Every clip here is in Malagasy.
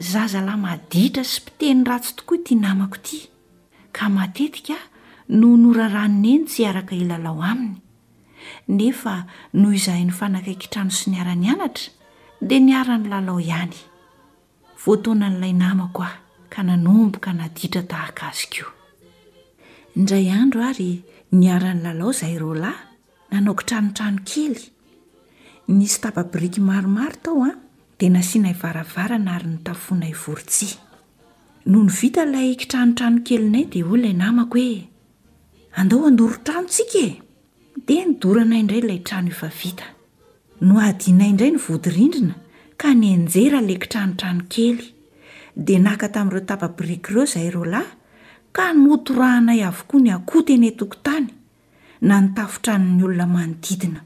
Zazalahy maditra sy mpiteny ratsy tokoa ity namako ity, ka matetika aho no noraran'i Neny tsy hiaraka hilalao aminy. Nefa noho izahay nifanakaiky trano sy niara-nianatra, dia niara-nilalao ihany. Voataonan'ilay namako aho, ka nanomboka naditra tahaka azy koa. Indray andro ary niara-nilalao izahay roa lahy, Nanao kitranotrano kely. Nisy tapa-biriky maromaro tao an, dia nasianay varavarana ary notafoanay vorotsihy. Nony vita ilay kitranotrano kelinay dia hoy ilay namako hoe, Andao handoro trano tsika e! Dia nidoranay indray ilay trano efa vita. Nohadianay indray ny vodirindrina ka nianjera ilay kitranotrano kely. Dia naka tamin'ireo tapa-biriky ireo izahay roalahy ka notorahanay avokoa ny akoho teny an-tokotany. na ny tafon-tranon'ny olona manodidina.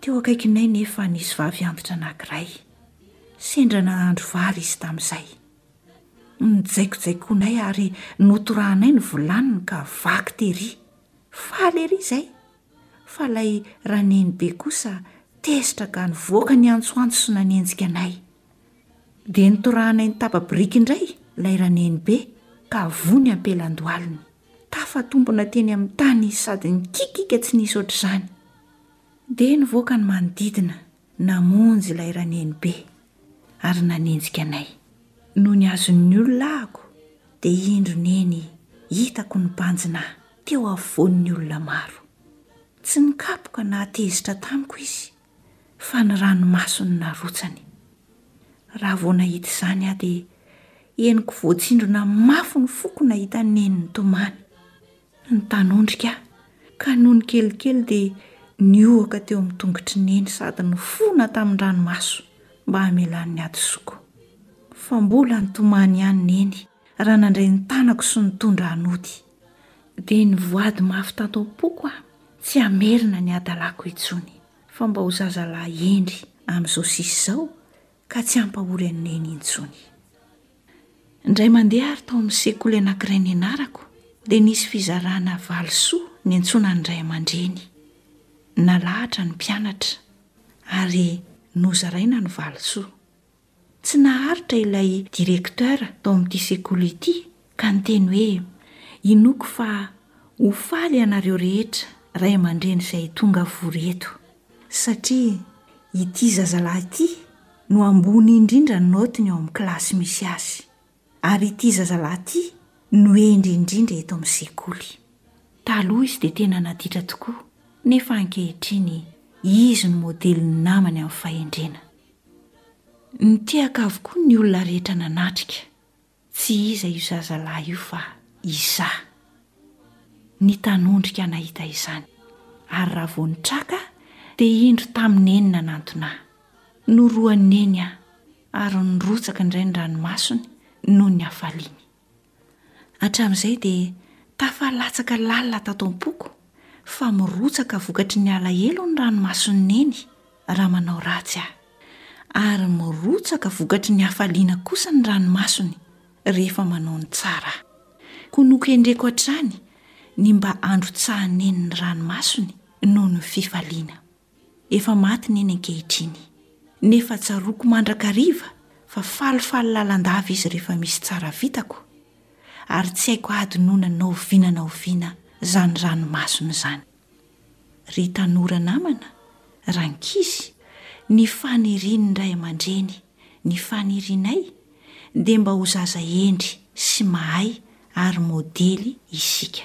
Teo akaikinay nefa nisy vavy antitra anankiray. Sendra nahandro vary izy tamin'izay. Nojaikojaikoinay ary notorahanay ny vilany ka vaky tery. Faly ery izay. Fa ilay Ranenibe kosa tezitra ka nivoaka niantsoantso sy nanenjika anay. Dia nitorahanay ny tapa-biriky indray ilay ranenibe ka voa ny ampelan-dohaliny. Tafatombina teny amin'ny tany izy sady nikikika tsy nisy ohatr'izany. Dia nivoaka ny manodidina namonjy ilay ranenibe ary nanenjika anay. Nony azon'ny olona ahako dia indro neny hitako nibanjina teo afovoan'ny olona maro. Tsy nikapoka na tezitra tamiko izy. fa ny ranomasony narotsany. Raha vao nahita izany aho dia henoko voatsindrona mafy ny foko nahita ny neny nitomany. Nitanondrika aho, ka nony kelikely dia nihohoka teo amin'ny tongotry ny neny sady nifona tamin-dranomaso mba hamelany ny hadisoako. Fa mbola nitomany ihany neny raha nandray ny tanako sy nitondra nody. dia nivoady mafy tato am-poko aho tsy hamerina ny hadalako intsony, fa mba ho zazalahy hendry amin'izao sisa izao ka tsy hampahory an'i Neny intsony. Indray mandeha ary tao amin'ny sekoly anankiray nianarako dia nisy fizarana valisoa niantsoana ny ray aman-dreny. Nalahatra ny mpianatra ary nozaraina ny valisoa. Tsy naharitra ilay directeur tao amin'ity sekoly ity ka niteny hoe, Inoako fa ho faly ianareo rehetra ray aman-dreny izay tonga vory eto, satria ity zazalahy ity no ambony indrindra naotiny ao amin'ny kilasy misy azy. Ary ity zazalahy ity no hendry indrindra eto amin'ny sekoly. Taloha izy dia tena naditra tokoa, nefa ankehitriny izy no modelin'ny namany amin'ny fahendrena. Nitehaka avokoa ny olona rehetra nanatrika, tsy iza io zazalahy io fa izaho. Nitanondrika aho nahita izany, ary raha vao nitraka aho dia indro tamin'i Neny nanantona ahy. Norohan'i Neny aho. ary nirotsaka indray ny ranomasony noho ny hafaliany. Hatramin'izay dia tafalatsaka lalina tato am-poko fa mirotsaka vokatry ny alahelo ny ranomason'i Neny raha manao ratsy aho, ary mirotsaka vokatry ny hafaliana kosa ny ranomasony rehefa manao ny tsara aho. Koa nokendreko hatrany ny mba handrotsahan'i Neny ny ranomasony noho ny fifaliana. Efa maty neny ankehitriny. Nefa tsaroako mandrakariva fa falifaly lalandava izy rehefa misy tsara vitako, ary tsy haiko hadinoina na oviana na oviana izany ranomasony izany. Ry tanora namana, rankizy, ny fanirian'ny ray aman-dreny, ny fanirianay, dia mba ho zaza hendry sy mahay ary modely isika.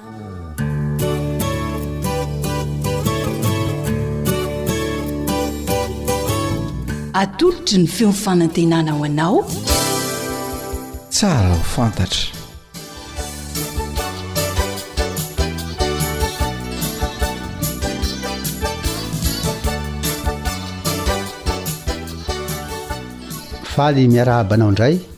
Atolotry ny feon'ny fanantenana ho anao. Tsara ho fantatra. Faly miarahaba anao indray.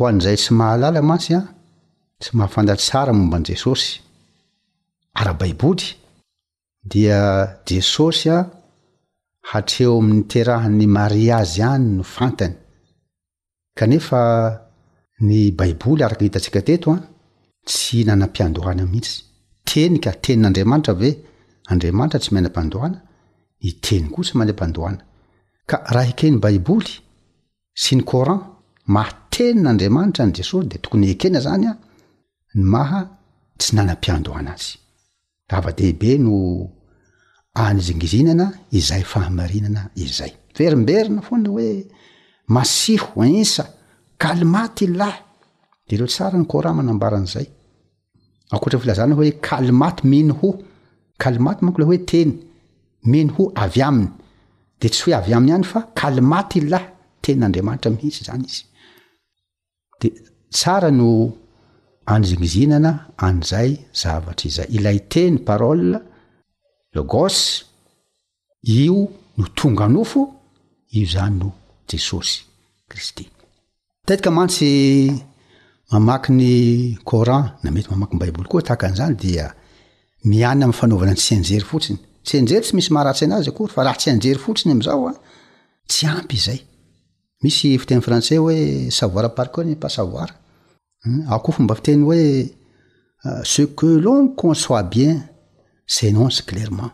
Ho an'izay tsy mahalala mantsy sy mahafantatra tsara momba an'i Jesosy ara-baiboly dia Jesosy hatreo amin'ny niterahan'i Maria azy ihany no fantany. Kanefa ny baiboly araka ny hitantsika teto tsy nanam-piandohana mihitsy. Teny ka, tenin'Andriamanitra ve? Andriamanitra tsy manam-pandohana, ny teny koa tsy manam-pandohana. Ka raha eken'ny baiboly sy ny coran maha tenin' Andriamanitra an' i Jesosy dia tokony ekena zany an ny maha tsy nanam-piandohana azy. Zava dehibe no anizingizinana izay fahamarinana izay. Miverimberina foana hoe Masiho, Insa, Kalima, Tillah. Jereo tsara ny coran manambara an'izay. Ankoatra ny filazana hoe kalimat min hu, kalimat manko ilay hoe teny, min hu avy aminy, dia tsy hoe avy aminy ihany fa kalimat illah, tenin'Andriamanitra mihitsy izany izy. Dia tsara no anizinizinana an'izay zavatra izay. Ilay teny, parole, logos, Io no tonga nofo, io izany no Jesosy Kristy. Matetika mantsy mamaky ny Coran na mety mamaky ny Baiboly koa tahaka an'izany dia miany amin'ny fanaovana ny tsianjery fotsiny. Tsianjery tsy misy maharatsy anazy akory fa raha tsianjery fotsiny amin'izao a, tsy ampy izay. Misy fiteny frantsay hoe savoir par cœur n'est pas savoir. Hmm, ao koa fomba fiteny hoe euh, ce que l'on conçoit bien s'énonce clairement.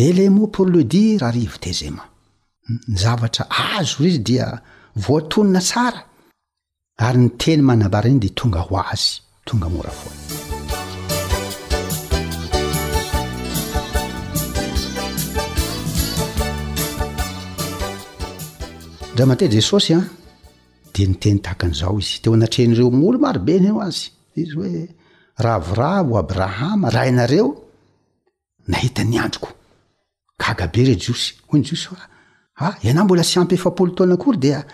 Et les mots pour le dire arrivent aisément. Ny zavatra azo izy dia voatonona tsara ary ny teny manabara iny dia tonga ho azy, tonga mora foana. Dra mandeha Jesosy an, dia niteny tahaka an'izao izy teo anatrehan'ireo molo maro be neo azy. Izy hoe, ravoravo Abrahama, rainareo, Nahita ny androko. Gaga be re Jiosy. Hoy ny Jiosy, Ho'a, ha, ianao mbola tsy ampy efapolo taona akory dia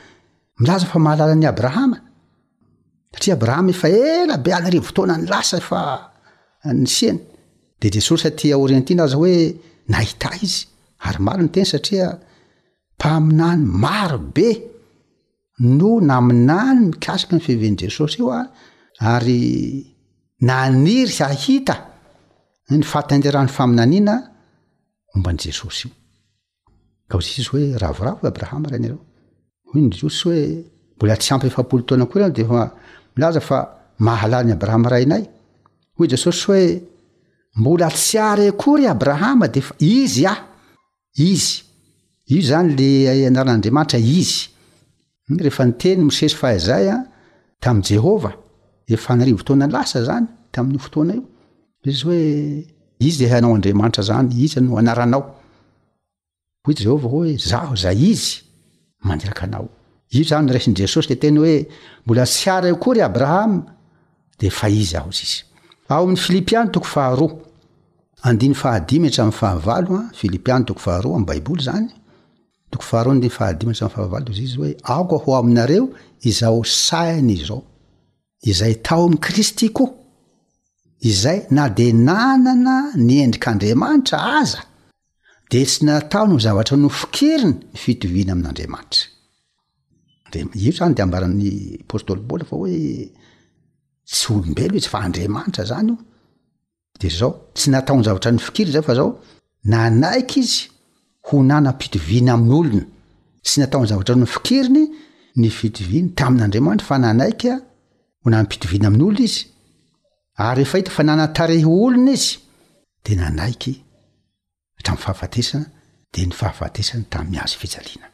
milaza fa mahalala an'i Abrahama? Satria Abrahama efa ela be any arivo taona ny lasa efa niseny. Dia Jesosy aty aorian'ity nilaza hoe nahita Ahy izy. Ary marina ny teny satria mpaminany maro be no naminany mikasika ny fiavian'i Jesosy io ary, ary naniry hahita ny fahatanteran'ny faminaniana momba an'i Jesosy io. Ka hoy Jesosy hoe ravoravo Abrahama rainareo. Hoy ny Jiosy hoe mbola tsy ampy efapolo taona koa ianao dia efa milaza fa mahalala an'i Abrahama rainay. Hoy Jesosy hoe mbola tsy ary akory Abrahama dia efa izy aho. Izy. Io izany ilay anaran'Andriamanitra Izy. Hmm, rehefa niteny Mosesy fa izay an, tamin'i Jehovah, efa an'arivo taona lasa izany, tamin'io fotoana io. Izy hoe, Izy dia hanao Andriamanitra izany, Iza no anaranao? Hoy Jehovah hoe, Izaho izay Izy. manjaka anao. Io zany noresin'i Jesosy le teny hoe mbola tsy hara eo koa ry Abrahama de efa izy aho izy. Ao amin'ny Filipiany toko faharoa andiny fahadimy hatramin'ny fahavalo a Filipiany toko faharoa amin'ny Baiboly zany toko faharoa andiny fahadimy hatramin'ny fahavalo izy izy hoe aoka ho aminareo izao saina izao izay tao amin'i Kristy koa izay na dia nanana ny endrik'Andriamanitra aza dia tsy nataony ho zavatra nofikeriny ny fitoviana amin'Andriamanitra. Dia io zany dia ambaran'ny apostoly Paoly fa hoe tsy olombelo izy fa Andriamanitra zany io. Dia zao, tsy nataony zavatra nofikiriny zany fa zao nanaiky izy ho nanam-pitoviana amin'olona. Tsy nataony zavatra nofikiriny ny fitoviany tamin'Andriamanitra fa nanaiky ho nanam-pitoviana amin'olona izy. ary rehefa hita fa nanan-tarehy ho olona izy dia nanaiky hatramin'ny fahafatesana dia ny fahafatesany tamin'ny hazo fijaliana.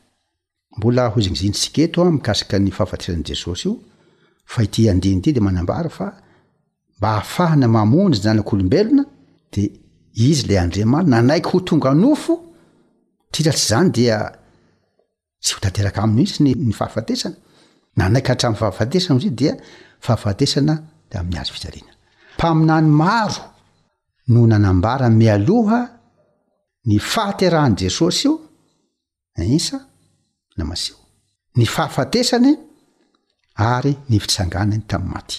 Mbola hozingizinintsika eto an mikasika ny fahafatesan'i Jesosy io fa ity andiny ity dia manambara fa mba hahafahana mamonjy ny zanak'olombelona dia izy ilay Andriamanina nanaiky ho tonga nofo, titra tsy izany dia tsy ho tanteraka aminy mihitsy ny ny fahafatesana nanaiky hatramin'ny fahafatesana ozy dia fahafatesana de amin'ny hazo fijaliana mpaminany maro no nanambara mialoha ny fahaterahan'i jesosy io isa na masiho ny fahafatesany ary ny fitsanganany tamin'ny maty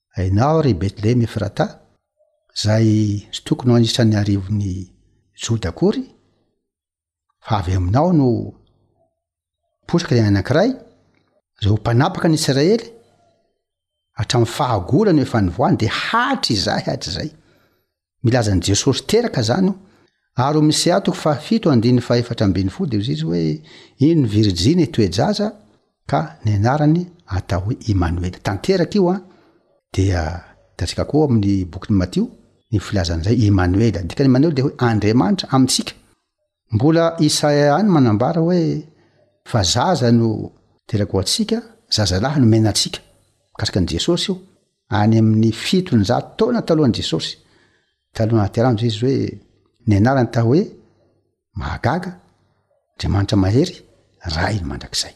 Hainao, ry Betlehema Efrata, izay tsy tokony ho anisan'ny arivon'i Joda akory, fa avy aminao no potika ny anankiray, izay ho mpanapaka ny Israely, hatramin'ny fahagorany eo efa nivoany, dia hatrizay, hatrizay. milaza an'i Jesosy teraka zany o. Ary Hosea toko fahafito andininy fahefatra ambin'ny folo dia hoy izy hoe iny ny virijiny toe-jaza ka ny anarany atao hoe Imanoela. Tanteraka io a. Dia hitantsika koa amin'ny bokin'i Matio ny filazan'izay Imanoela. Dikany Imanoela dia hoe Andriamanitra amintsika. Mbola Isaia ihany manambara hoe fa zaza no teraka ho antsika, zazalahy nomena antsika. Mikasika an'i Jesosy io, any amin'ny fitonjato taona talohan'i Jesosy. Talohan'ny haterahany Jesosy hoe ny anarany taha hoe Mahagaga, Andriamanitra Mahery, Ray mandrakizay.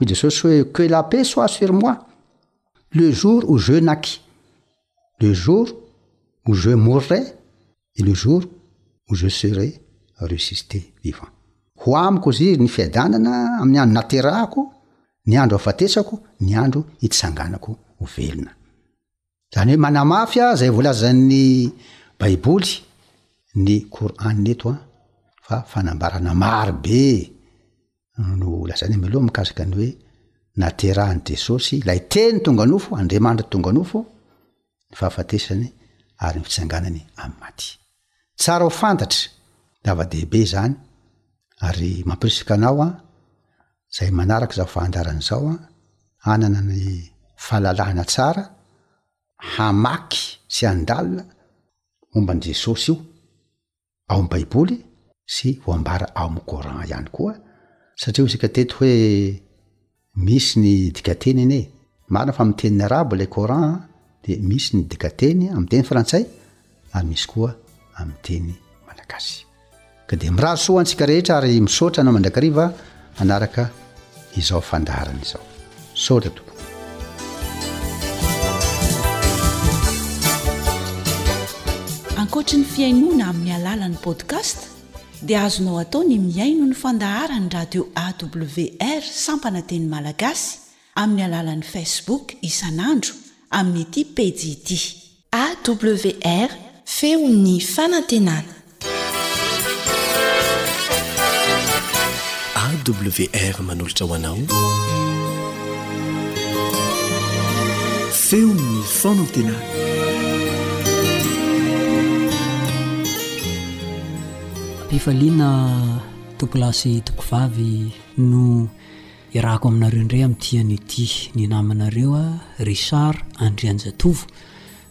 Hoy Jesosy hoe, Que la paix soit sur moi! Le jour où je naquis, le jour où je mourrai, et le jour où je serai ressuscité vivant. Ho amiko izy ny fiadanana amin'ny andro naterahako, ny andro afatesako, ny andro itsanganako ho velona. Izany hoe manamafy a zay voalazan'ny baiboly ny Qur'an eto a fa fanambarana maro be no lazainy miloha mikasika ny hoe naterahan'i Jesosy ilay teny tonga nofo, Andriamanitra tonga nofo, ny fahafatesany ary ny fitsanganany amin'ny maty. Tsara ho fantatra, zava-dehibe izany ary mampirisika anao a izay manaraka izao fandaharana izao an, hanana ny fahalalahana tsara hamaky sy handalina momba an'i Jesosy io ao amin'ny Baiboly sy voambara ao amin'ny Coran ihany koa satria hoy isika teto hoe misy ny dikateny anie, marina fa amin'ny teny arabo ilay Coran dia misy ny dikanteny amin'ny teny frantsay ary misy koa amin'ny teny malagasy. Ka dia mirary soa antsika rehetra ary misaotra anao mandrakariva hanaraka izao fandaharana izao. Misaotra tompoko. Ankoatry ny fihainoana amin'ny alalan'ny podcast dia azonao atao ny mihaino ny fandaharan'ny radio AWR sampana teny malagasy amin'ny alalan'ny Facebook isan'andro amin'ity pejy ity. AWR, Feon'ny fanantenana. AWR manolotra ho anao Feon'ny fanantenana. Mpifaliana tompo lahy sy tompo vavy no Iarahako aminareo indray amin'ity anio ity. Ny namanareo a Richard Andrianjatovo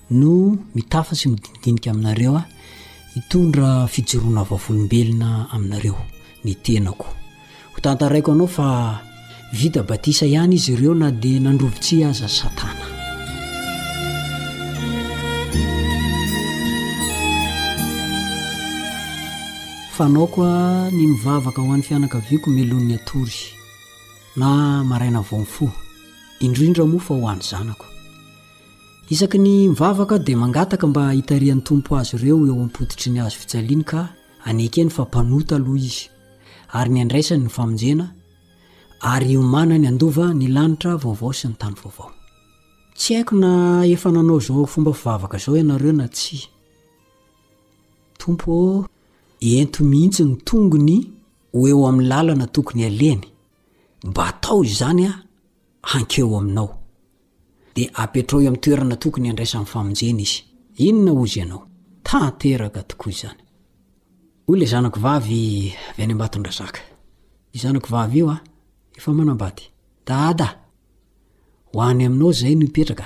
no mitafa sy midinidinika aminareo a hitondra fijoroana vavolombelona aminareo ny tenako. Ho tantaraiko anao fa vita batisa ihany izy ireo na dia nandrovo tsy aza satana. Fanaoko a ny mivavaka ho an'ny fianakaviako meloan'ny hatory na maraina vao mifoha, indrindra moa fa ho an'ny zanako. Isaky ny mivavaka aho dia mangataka mba hitarihan'ny Tompo azy ireo eo am-pototry ny hazo fijaliany ka anekeny fa mpanota aloha izy ary ny andraisany ny famonjena ary hiomanany handova ny lanitra vaovao sy ny tany vaovao. Tsy haiko na efa nanao izao fomba fivavaka izao ianareo na tsia. Tompo ô, ento mihitsy ny tongony ho eo amin'ny lalana tokony halehany, mba atao izany aho hankeo aminao. Dia apetraho eo amin'ny toerana tokony handraisany famonjena izy. Inona hozy ianao? Tanteraka tokoa izany. Hoy ilay zanako vavy avy any Ambatondrazaka. Io zanako vavy io an, efa manambady. Dada, ho any aminao izay no hipetraka.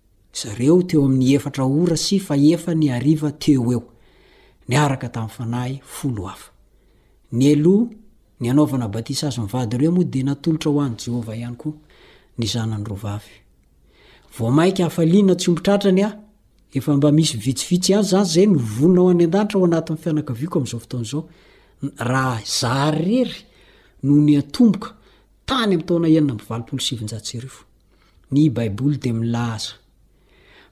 Zareo teo amin'ny efatra ora sy fahefany hariva teo ho eo, niaraka tamin'ny fanahy folo hafa. Ny heloha nianaovana batisa azy mivady ireo moa dia natolotra ho an'i Jehovah ihany koa ny zanany roa vavy. Vao mainka hafaliana tsy omby tratrany aho, efa mba misy vitsivitsy ihany izany izay novonina ho any an-danitra ao anatin'ny fianakaviako amin'izao fotoana izao, raha izaho irery no niatomboka tany amin'ny taona enina amby valopolo sy sivinjato sy arivo. Ny Baiboly dia milaza,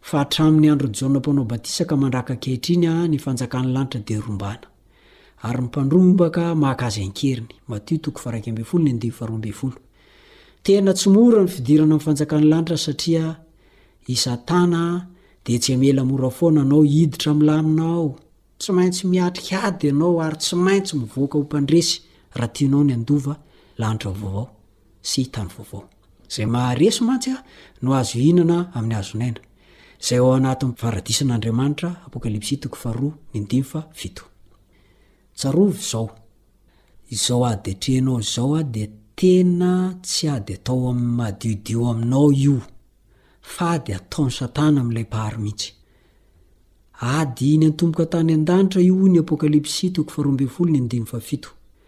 Fa hatramin'ny andron'i Jaona Mpanao Batisa ka mandraka ankehitriny, ny fanjakan'ny lanitra dia rombana, ary ny mpandrombaka maka azy an-keriny. Matio toko faha-iraika ambin'ny folo ny andivo faharoa ambin'ny folo. Tena tsy mora ny fidirana amin'ny fanjakan'ny lanitra satria i Satana dia tsy hamela mora foana anao hiditra amin'ny lamina ao. Tsy maintsy miatrika ady ianao ary tsy maintsy mivoaka ho mpandresy raha tianao ny handova lanitra vaovao. sy tany vaovao. Izay maharesy mantsy no azo hihinana amin'ny hazonaina, izay ao anatin'ny paradisan' Andriamanitra, Apokalypsy toko faharoa ny andimy fa fito. Tsarovy izao, izao ady atrehinao izao dia tena tsy ady atao amin'ny madiodio aminao io, fa ady ataon'i Satana amin'ilay Mpahary mihitsy. Ady hiany an-tomboka tany an-danitra io hoy ny Apokalypsy toko faharoa ambin'ny folo ny andimy fa fito.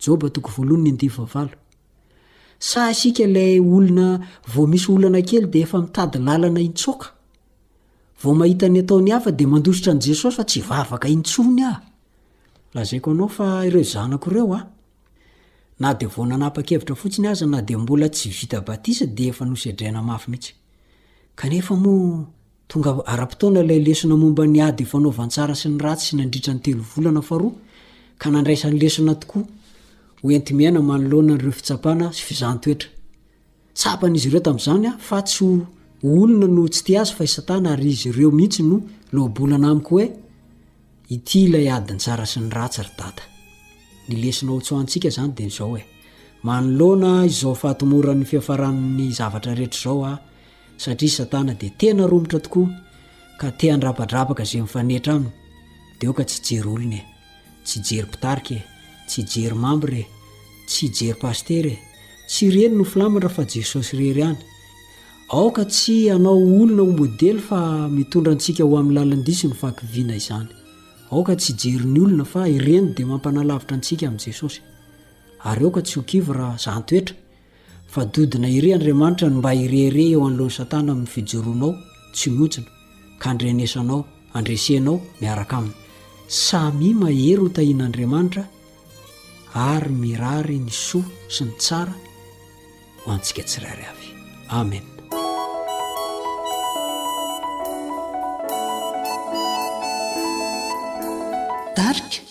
Joba toko voalohany andivo fahavalo. Sa isika ilay olona vao misy olana kely dia efa mitady lalana hitsoaka? Vao mahita ny ataon'ny hafa dia mandositra an'i Jesosy fa tsy hivavaka intsony aho. Lazaiko anao fa ireo zanako ireo an! Na dia vao nanapa-kevitra fotsiny aza na dia mbola tsy vita batisa dia efa nosedraina mafy mihitsy. Kanefa moa Tonga ara-potoana ilay lesona momba ny ady ifanaovan-tsara sy ny ratsy nandritra ny telo volana faharoa ka nandraisany lesona tokoa ho enti-miaina manoloana ireo fitsapana sy fizahan-toetra. Tsapan'izy ireo tamin'izany fa tsy ho olona no tsy tia azy fa i Satana ary izy ireo mihitsy no nohabolana amiko hoe ity ilay adin'ny tsara sy ny ratsy ry Dada. Ny lesona hotsoahantsika izany dia izao e, manoloana izao fahatomoran'ny fiafaran'ny zavatra rehetra izao aho satria satana dia tena romotra tokoa ka te handrapadrapaka izay mifanetra aminy dia aoka tsy hijery olona e tsy hijery mpitarika e tsy hijery mambra e tsy hijery pasitera e tsy ireny no filamatra fa jesosy irery ihany aoka tsy hanao olona ho modely fa mitondra antsika ho amin'ny lalan-diso ny fakiviana izany aoka tsy hijery ny olona fa ireny dia mampanalavitra antsika amin'i jesosy ary aoka tsy ho kivy raha zantoetra Fa dodona ery Andriamanitra no mba irehareha eo anoloan'i Satana amin'ny fijoroanao tsy mihontsina ka andrenesanao, andresenao miaraka aminy. Samia mahery ho tahian'Andriamanitra ary mirary ny soa sy ny tsara ho antsika tsirairay avy. Amen. Dark.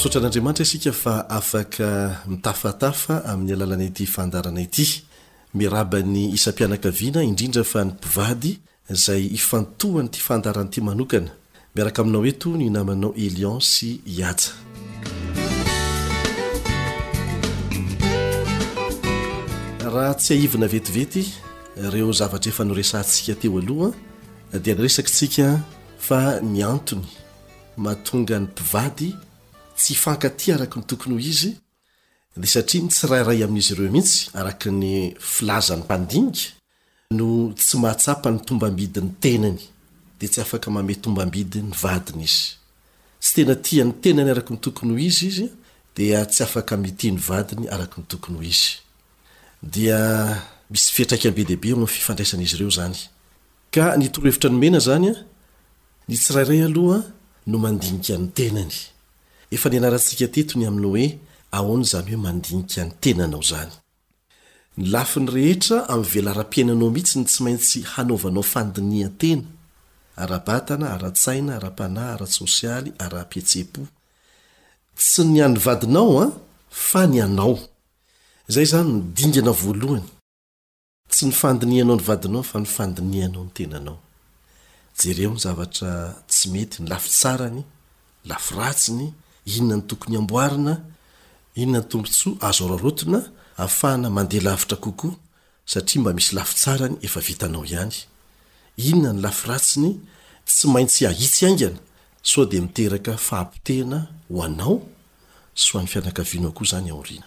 misaotra an'andriamanitra isika fa afaka mitafatafa amin'ny alalana ity fandarana ity miraba ny isam-pianakaviana indrindra fa ny mpivady izay hifantohan'ity fandaharana ity manokana. Miaraka aminao eto ny namanao Elion sy i Haja. Raha tsiahivina vetivety ireo zavatra efa noresahantsika teo aloha dia niresaka isika fa ny antony mahatonga ny mpivady tsy hifankatia araka ny tokony ho izy Dia satria ny tsirairay amin'izy ireo mihitsy, araka ny filazan'ny mpandinika, no tsy mahatsapa ny tombambidin'ny tenany, dia tsy afaka mamehy tombambidy ny vadiny izy. Tsy tena tia ny tenany araka ny tokony ho izy izy, dia tsy afaka mitia ny vadiny araka ny tokony ho izy. Dia misy fiantraikany be dia be eo amin'ny fifandraisan'izy ireo izany. Ka ny torohevitra nomena izany, Ny tsirairay aloha no mandinika ny tenany. Efa nianarantsika teto ny amin'ny hoe ahoana izany hoe mandinika ny tenanao izany. Ny lafiny rehetra amin'ny velaram-piainanao mihitsy no tsy maintsy hanaovanao fandinihan-tena, ara-batana, ara-tsaina, ara-panahy, ara-tsosialy, ara-pihetseham-po. Tsy ny an'ny vadinao an, fa ny anao. Izay izany no dingana voalohany. Tsy ny fandinihanao ny vadinao fa ny fandinihanao ny tenanao. Jereo ny zavatra tsy mety, ny lafy tsarany, lafy ratsiny, inona no tokony amboarina, inona ny tombontsoa azo araraotina afahana mandeha lavitra kokoa satria mba misy lafy tsarany efa vitanao ihany, inona ny lafy ratsiny tsy maintsy ahitsy haingana sao dia miteraka fahapotehana ho anao sy ho an'ny fianakavianao koa izany aoriana.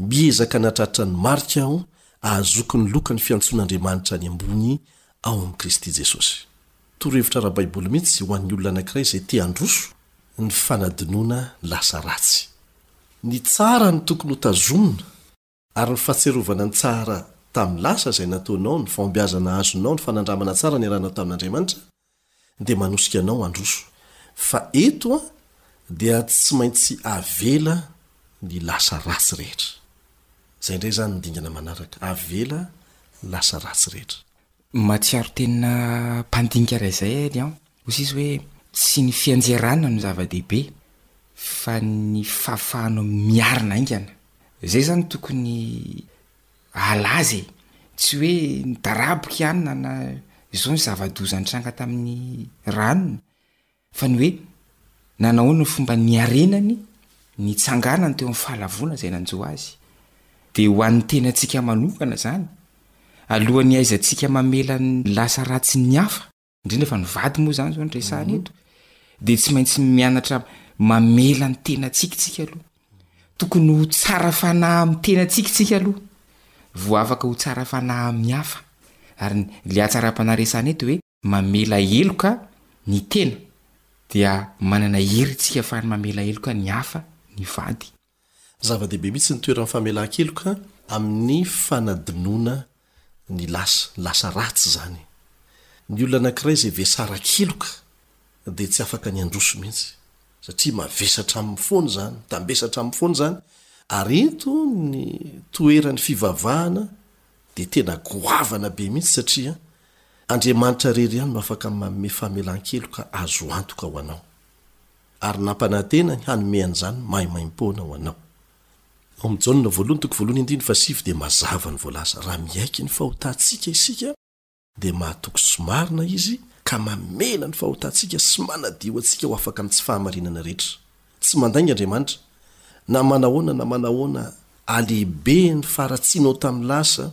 Miezaka hanatratra ny marika aho ahazoako ny lokan'ny fiantsoan'Andriamanitra any ambony ao amin'i Kristy Jesosy. Torohevitra ara-baiboly mihitsy ho an'ny olona anankiray izay te handroso ny fanadinoana lasa ratsy. Ny tsara no tokony hotazomina, ary ny fahatsiarovana ny tsara tamin'ny lasa izay nataonao, ny fahombiazana azonao, ny fanandramana tsara niarahanao tamin'Andriamanitra, dia manosika anao handroso fa eto an dia tsy maintsy avela ny lasa ratsy rehetra. Izay indray izany ny dingana manaraka, avela ny lasa ratsy rehetra. Mahatsiaro tena mpandinika raha izay ahy Lion. Hoy izy hoe, tsy ny fianjerana no zava-dehibe fa ny fahafahanao miarina haingana. Izay izany tokony Alaza e! Tsy hoe nitaraboka i Anna na izao ny zava-doza nitranga tamin'i Rano, fa ny hoe nanahoana ny fomba niarenany, nitsanganany teo amin'ny fahalavoana izay nanjo azy. Dia ho an'ny tenantsika manokana izany, alohan'ny hahaizantsika mamela ny lasa ratsin'ny hafa, indrindra fa ny vady moa zany zao ny resahana eto de tsy maintsy mianatra mamela ny tena tsika tsika aloha tokony ho tsara fanahy ami'ny tena tsika tsika aloha vo afaka ho tsara fanahy amin'ny hafa ary le hatsaram-panahy resahana eto hoe mamela heloka ny tena dia manana hery tsika afahany mamela heloka ny hafa ny vady Zava-dehibe mihitsy ny toeran'ny famelan-keloka amin'ny fanadinoana ny lasa. Lasa ratsy izany. Ny olona anankiray izay vesara-keloka dia tsy afaka ny handroso mihitsy, satria mavesatra aminy foana izany, mitambesatra aminy foana izany, ary eto ny toeran'ny fivavahana dia tena goavana be mihitsy satria Andriamanitra irery ihany no afaka manome famelan-keloka azo antoka ho anao. ary nampanantena ny hanome an'izany maimaim-poana ho anao. Ao amin'ny Jaona voalohany toko voalohany andininy fahasivy dia mazava ny voalaza, raha miaiky ny fahotantsika isika dia mahatoky sy marina Izy ka mamela ny fahotantsika sy manadio antsika ho afaka amin'ny tsy fahamarinana rehetra. Tsy mandainga Andriamanitra, na manahoana na manahoana, halehibe ny faharatsianao tamin'ny lasa,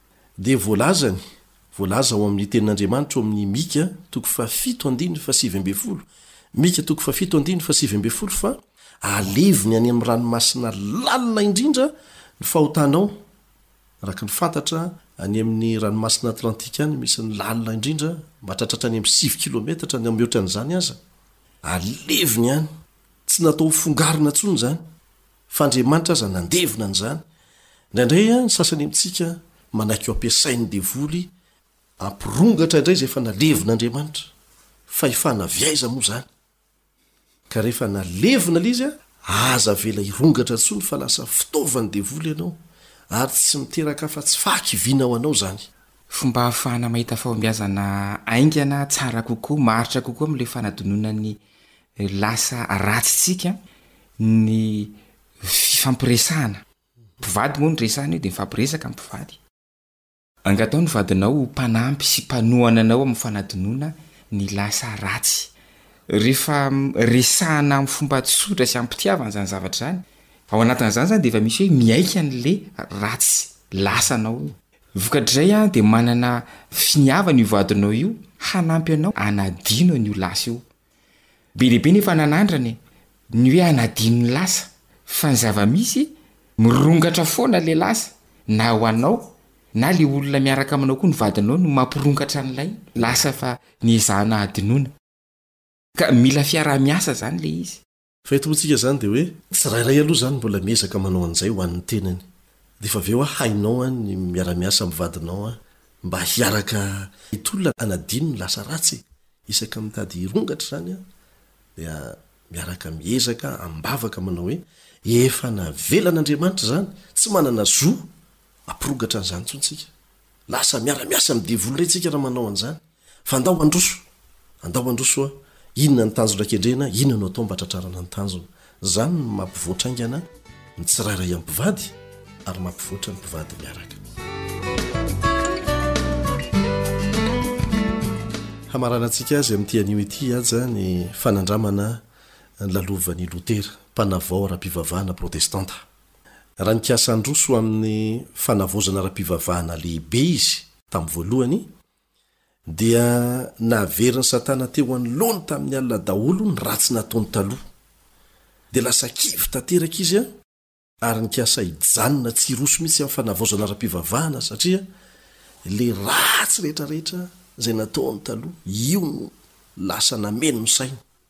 Dia voalazany, voalaza ao amin'ny Tenin'Andriamanitra ao amin'ny Mika toko fahafito andininy fahasivy ambin'ny folo, Mika toko fahafito andininy fahasivy ambin'ny folo fa aleviny any amin'ny ranomasina lalina indrindra ny fahotanao, araka ny fantatra, any amin'ny ranomasina Atlantika any misy ny lalina indrindra mahatratratra any amin'ny sivy kilometatra na mihoatra an'izany aza, aleviny any, tsy natao hofongarina intsony izany, Fa Andriamanitra aza nandevina an'izany. Indraindray ny sasany amintsika manaiky ho ampiasain'ny devoly hampirongatra indray izay efa nalevin'Andriamanitra. Fahefana avy aiza moa izany? Ka rehefa nalevina ilay izy, aza avela hirongatra intsony fa lasa fitaovan'ny devoly ianao, ary tsy miteraka afa-tsy fahakiviana ho anao izany. Fomba ahafahana mahita fahombiazana haingana, tsara kokoa, maharitra kokoa amin'ilay fanadinoana ny lasa ratsy tsika ny fifampiresahana, mpivady moa no resahana io de mifampiresaka mpivady, angatao ny vadinao ho mpanampy sy mpanohana anao amin'ny fanadinoana ny lasa ratsy, rehefa resahana amin'ny fomba tsotra sy amim-pitiavana zany zavatra zany, ao anatin'izany zany de efa misy hoe miaiky an'le ratsy lasa anao io, vokatr'izay an de manana finiavana io vadinao io hanampy anao hanadino an'io lasa io, Be dia be nefa nanandrana e, ny hoe hanadino ny lasa, fa ny zava-misy, mirongatra foana le lasa, na ho anao, na le olona miaraka aminao koa ny vadinao no mampirongatra an'ilay lasa efa niezahana hadinoina. Ka mila fiaraha-miasa zany le izy. Fa eto montsika izany dia hoe tsirairay aloha izany mbola miezaka manao an'izay ho an'ny tenany. Dia fa avy eo an hainao an ny miara-miasa amin'ny vadinao an mba hiaraka hitolona hanadino ny lasa ratsy e! Isaka mitady hirongatra izany an dia miaraka miezaka ambavaka manao hoe efa navelan'Andriamanitra izany, tsy manana zo hampirongatra an'izany intsony tsika. Lasa miara-miasa amin'ny devoly re tsika raha manao an'izany. Fa andao handroso! Andao handroso a! Inona ny tanjon-drakendrena? Inona no atao mba hatratrarana ny tanjona? Izany no mampivoatra haingana ny tsirairay amin'ny mpivady ary mampivoatra ny mpivady miaraka. Hamarana antsika azy amin'ity anio ity aza ny fanandramana ny lalovan'i Lotera, mpanavao ara-pivavahana protestanta. Raha nikasa handroso amin'ny fanavaozana ara-pivavahana lehibe izy tamin'ny voalohany, Dia naheverin'i Satana teo anoloany tamin'ny alina daholo ny ratsy nataony taloha. Dia lasa kivy tanteraka izy an, ary nikasa hijanona tsy hiroso mihitsy amin'ny fanavaozana ara-pivavahana satria ilay ratsy rehetra rehetra izay nataony taloha, io no lasa nameno ny sainy.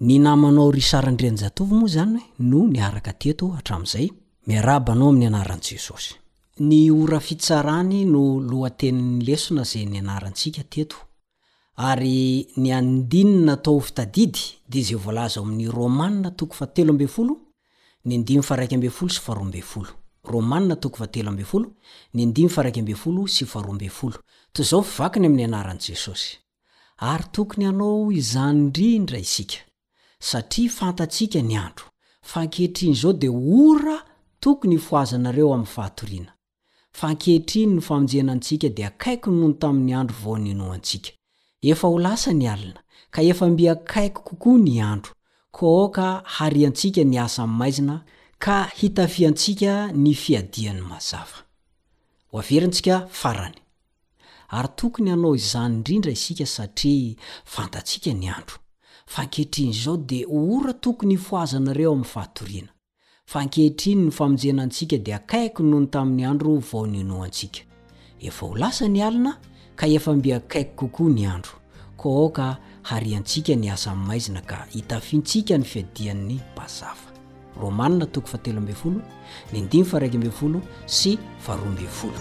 Ny namanao Richard Andrianjatovo moa izany no niaraka teto hatramin'izay. Miarahaba anao amin'ny anaran'i Jesosy. Ny ora fitsarany no lohatenin'ny lesona izay nianarantsika teto. Ary ny andininy natao ho fitadidy dia izay voalaza ao amin'ny Romana toko fahatelo ambin'ny folo, ny andininy faharaika ambin'ny folo sy faharoa ambin'ny folo. Romana toko fahatelo ambin'ny folo, ny andininy faharaika ambin'ny folo sy faharoa ambin'ny folo. Toy izao ny vakiny amin'ny anaran'i Jesosy. Ary tokony hanao izany indrindra isika, satria fantatsika ny andro, fa ankehitriny izao dia ora tokony hifohazanareo amin'ny fahatoriana. Fa ankehitriny ny famonjena antsika dia akaiky noho ny tamin'ny andro vao ninoantsika. Efa ho lasa ny alina, ka efa mby akaiky kokoa ny andro, koa aoka hariantsika ny asa amin'ny maizina, ka hitafiantsika ny fiadiany mazava. Ho averintsika farany. Ary tokony hanao izany indrindra isika satria fantatsika ny andro. Fa ankehitriny izao dia ho ora tokony hifohazanareo amin'ny fatoriana. Fa ankehitriny ny famonjena antsika dia akaiky noho ny tamin'ny andro vao ninoantsika. Efa ho lasa ny alina ka efa mby akaiky kokoa ny andro. Koa aoka hariantsika ny asan'ny maizina ka hitafiantsika ny fiadian'ny mpansafa. Romana toko fahatelo ambin'ny folo, ny andiny faharaika ambin'ny folo sy faharoa ambin'ny folo.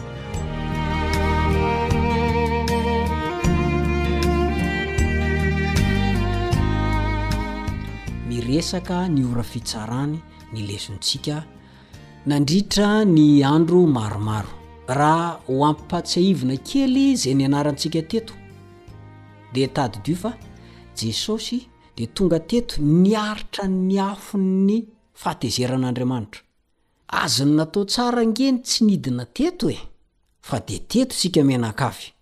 resaka ny ora fitsarany ny lesontsika nandritra ny andro maromaro. Raha ho ampipatsiahivina kely izay nianarantsika teto, dia tadidio fa Jesosy dia tonga teto niaritra ny afon'ny fahatezeran'Andriamanitra. Azony natao tsara ange ny tsy nidina teto e! Fa dia teto isika mianakavy.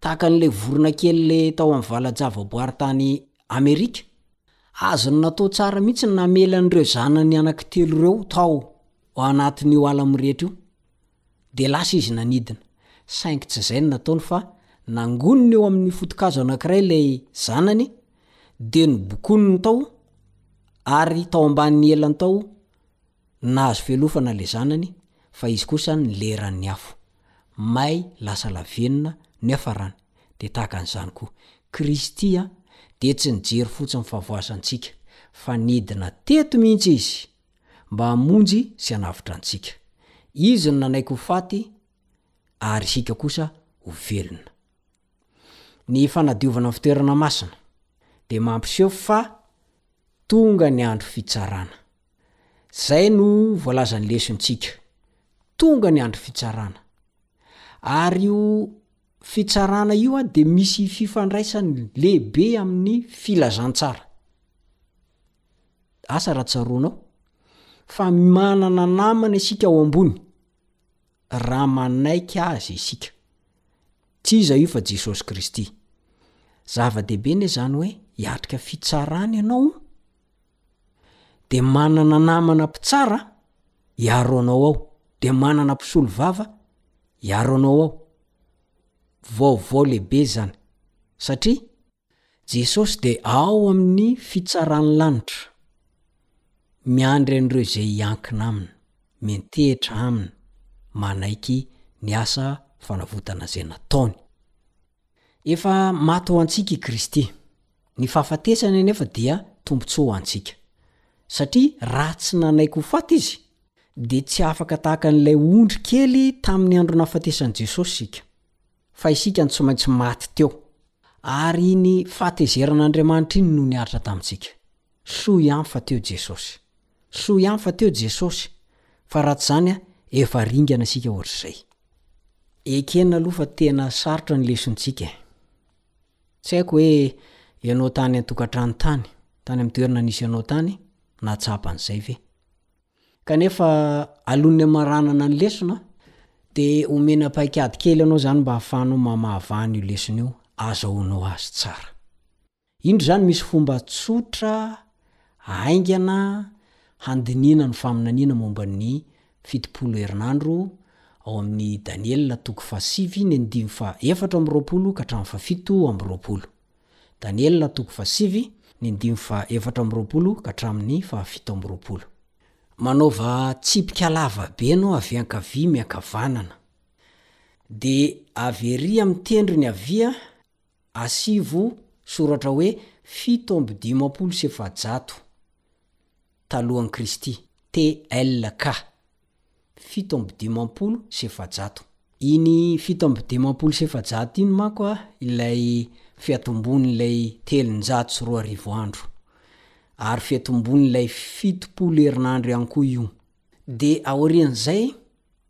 Tahaka an'ilay vorona kely le tao amin'ny vala-javaboary tany Amerika. Azony natao tsara mihitsy ny namela an'ireo zanany anankitelo ireo tao anatin'io ala mirehitra io. Dia lasa izy nanidina. Saingy tsy izay no nataony fa nangoniny eo amin'ny foto-kazo anankiray ilay zanany dia nobokoniny tao ary tao ambanin'ny elany tao Nahazo fialofana le zanany fa izy kosa nlery an'ny afo. May lasa lavenona ny hafarany. Dia tahaka an'izany koa. Kristy a, dia tsy nijery fotsiny fahavoazantsika, fa nidina teto mihitsy Izy mba hamonjy sy hanavotra antsika. Izy no nanaiky ho faty ary isika kosa ho velona. Ny fanadiovana ny fitoerana masina dia mampiseho fa tonga ny andro fitsarana. Izay no voalazan'ny lesontsika. Tonga ny andro fitsarana. Ary io fitsarana io dia misy fifandraisany lehibe amin'ny filazantsara. Asa raha tsaroanao fa manana namana isika ao ambony raha manaiky Azy isika. Tsy iza io fa Jesosy Kristy. Zava-dehibe anie izany hoe hiatrika fitsarana ianao dia manana namana mpitsara hiaro anao ao, dia manana mpisolovava hiaro anao ao. Vaovao lehibe izany, satria Jesosy dia ao amin'ny fitsaran'ny lanitra, miandry an'ireo izay hiankina Aminy, miantehitra Aminy, manaiky ny asa fanavotana izay nataony. Efa maty ho antsika i Kristy. Ny fahafatesany anefa dia tombontsoa ho antsika. Satria raha tsy nanaiky ho faty Izy, dia tsy afaka tahaka an'ilay ondry kely tamin'ny andro nahafatesan'i Jesosy isika. Fa isika no tsy maintsy maty teo. Ary iny fahatezeran'Andriamanitra iny no niaritra tamintsika. Soa ihany fa teo Jesosy. Soa ihany fa teo Jesosy fa raha tsy izany efa ringana isika ohatr'izay. Ekena aloha fa tena sarotra ny lesontsika e. Tsy haiko hoe ianao tany an-tokantrano tany, tany amin'ny toerana nisy anao tany, nahatsapa an'izay ve? Kanefa alohan'ny hamaranana ny lesona dia omena paikady kely anao izany mba hahafahanao mamahavaha an'io lesona io, azahoanao azy tsara. Indro izany misy fomba tsotra, haingana handinihana ny faminaniana momba ny fitopolo herinandro ao amin'ny Daniela toko fahasivy ny andininy faha-efatra amby roapolo ka hatramin'ny fahafito amby roapolo. Daniela toko fahasivy ny andininy faha-efatra amby roapolo ka hatramin'ny fahafito amby roapolo. Manaova tsipika lava be ianao avy ankavia miankavanana. Dia avy ery amin'ny tendrony havia Asivo soratra hoe fito amby dimampolo sy efajato talohan'i Kristy, TLK. Fito amby dimampolo sy efajato. Iny fito amby dimampolo sy efajato iny manko ilay fiatombon'ilay telonjato sy roa arivo andro. Ary fiatombon'ilay fitopolo herinandro ihany koa io. Dia aorian'izay,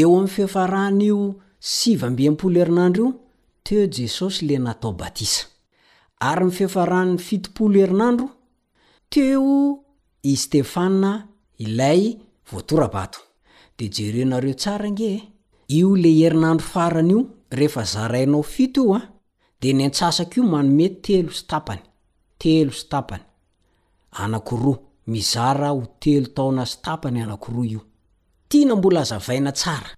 Eo amin'ny fiafaran'io sivy amby enimpolo herinandro io teo Jesosy le natao batisa. Ary ny fiafaran'ny fitopolo herinandro teo i Stefana ilay voatora-bato. De jerenareo tsara ange e! Io le herinandro farany io rehefa zarainao fito io a! Dia ny antsasak'io io manome telo sy tapany, telo sy tapany, anakiroa, mizara ho telo taona sy tapany anakiroa io. Tiana mbola hazavaina tsara.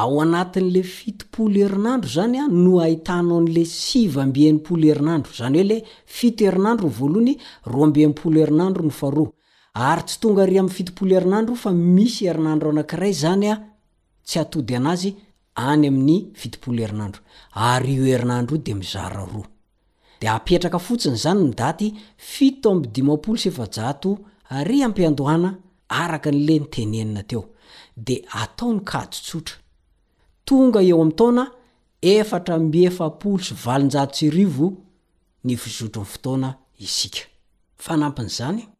Ao anatin'ilay fitopolo herinandro izany an no ahitanao an'ilay sivy amby enimpolo herinandro, izany hoe ilay fito herinandro ny voalohany, roa amby enimpolo herinandro ny faharoa. Ary tsy tonga ary amin'ny fitopolo herinandro io fa misy herinandro anakiray izany an, Tsy atody an'azy any amin'ny fitopolo herinandro, ary io herinandro io dia mizara roa. Dia apetraka fotsiny izany ny daty fito amby dimampolo sy efajato Ary ampiandohana araka ny le nitenenina teo, dia atao ny kajy tsotra. Tonga eo amin'ny taona efatra amby efapolo sy valonjato sy arivo ny fizotry ny fotoana isika. Fanampin'izany,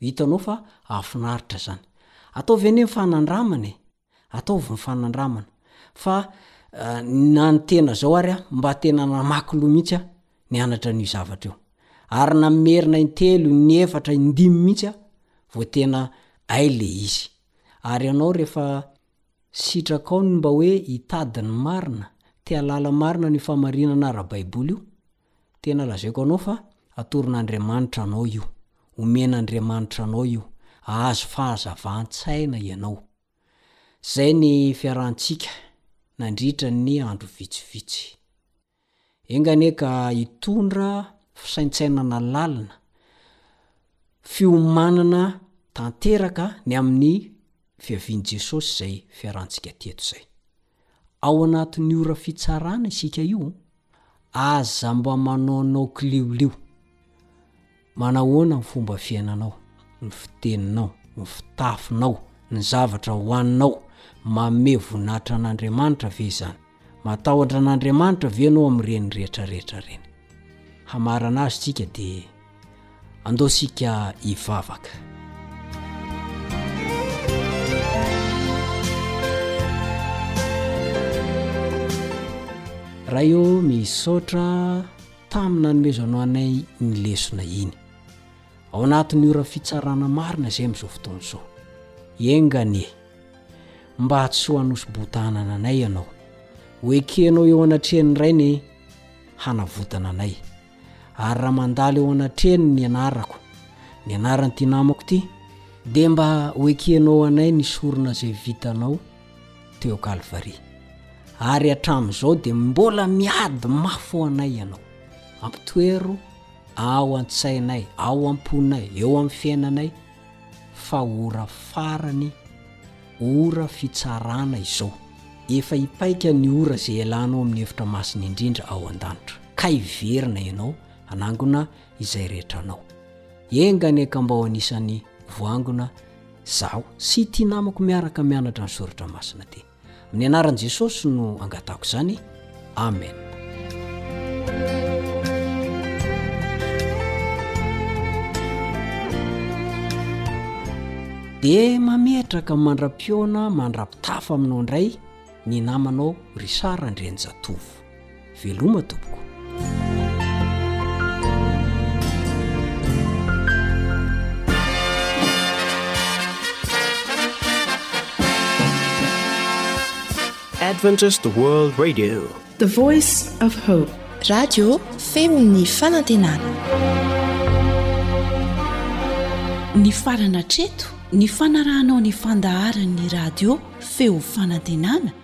Hitanao fa hahafinaritra zany. Ataovy anie ny fanandramana e! Ataovy ny fanandramana. Fa na ny tena zao ary aho mba tena namaky loha mihitsy aho nianatra an'io zavatra io. Ary na merina intelo, inefatra, indimy mihitsy aho vao tena hay le izy. Ary ianao rehefa sitrakao ny mba hoe hitady ny marina, te-hahalala marina an'io famarinana ara-baiboly io, Tena lazaiko anao fa atoron'Andriamanitra anao io. Omen'Andriamanitra anao io. Ahazo fahazavan-tsaina ianao. Izay ny fiarahantsika nandritra ny andro vitsivitsy. Enga anie ka hitondra fisaintsainana lalina, fiomanana tanteraka ny amin'ny. fiavian'i Jesosy izay fiarantsika teto izay. Ao anatin'ny ora fitsarana isika io, aza mba manaonao kiliolio. Manahoana ny fomba fiainanao, ny fiteninao, ny fitafinao, ny zavatra hohaninao, mamehy voninahitr'An'Andriamanitra ve izany? Matahotra an'Andriamanitra ve ianao amin'ireny rehetra rehetra ireny? Hamarana azy isika dia andao isika hivavaka. Ray ô, misaotra tamin'ny nanomezanao anay iny lesona iny. Ao anatin'ny ora fitsarana marina izay amin'izao fotoana izao. Enga anie. Mba tsy ho hanoso-botanana anay Ianao. Ho ekenao eo anatrehan'ny Rainy e, hanavotana anay. Ary raha mandalo eo anatrehany ny anarako, ny anaran'ity namako ity, dia mba ho ekenao anay ny sorona izay vitanao teo Kalvary. Ary hatramin'izao dia mbola miady mafy ho anay Ianao. Ampitoero ao an-tsainay, ao am-ponay, eo amin'ny fiainanay. fa ora farany ora fitsarana izao efa hipaika ny ora izay hialanao amin'ny efitra masina indrindra ao an-danitra ka hiverina ianao hanangona izay rehetra anao enga anie ka mba ho anisan'ny voangona zaho sy ity namako miaraka mianatra ny soratra masina dia Amin'ny anaran'i Jesosy no angatahako izany. Amen. Dia mametraka mandra-piona mandra-pitafa aminao indray ny namanao Richard Andrianjatovo. veloma tompoko radio feon'ny fanantenana ny farana treto ny fanarahanao ny fandaharan'ny radio feo fanantenana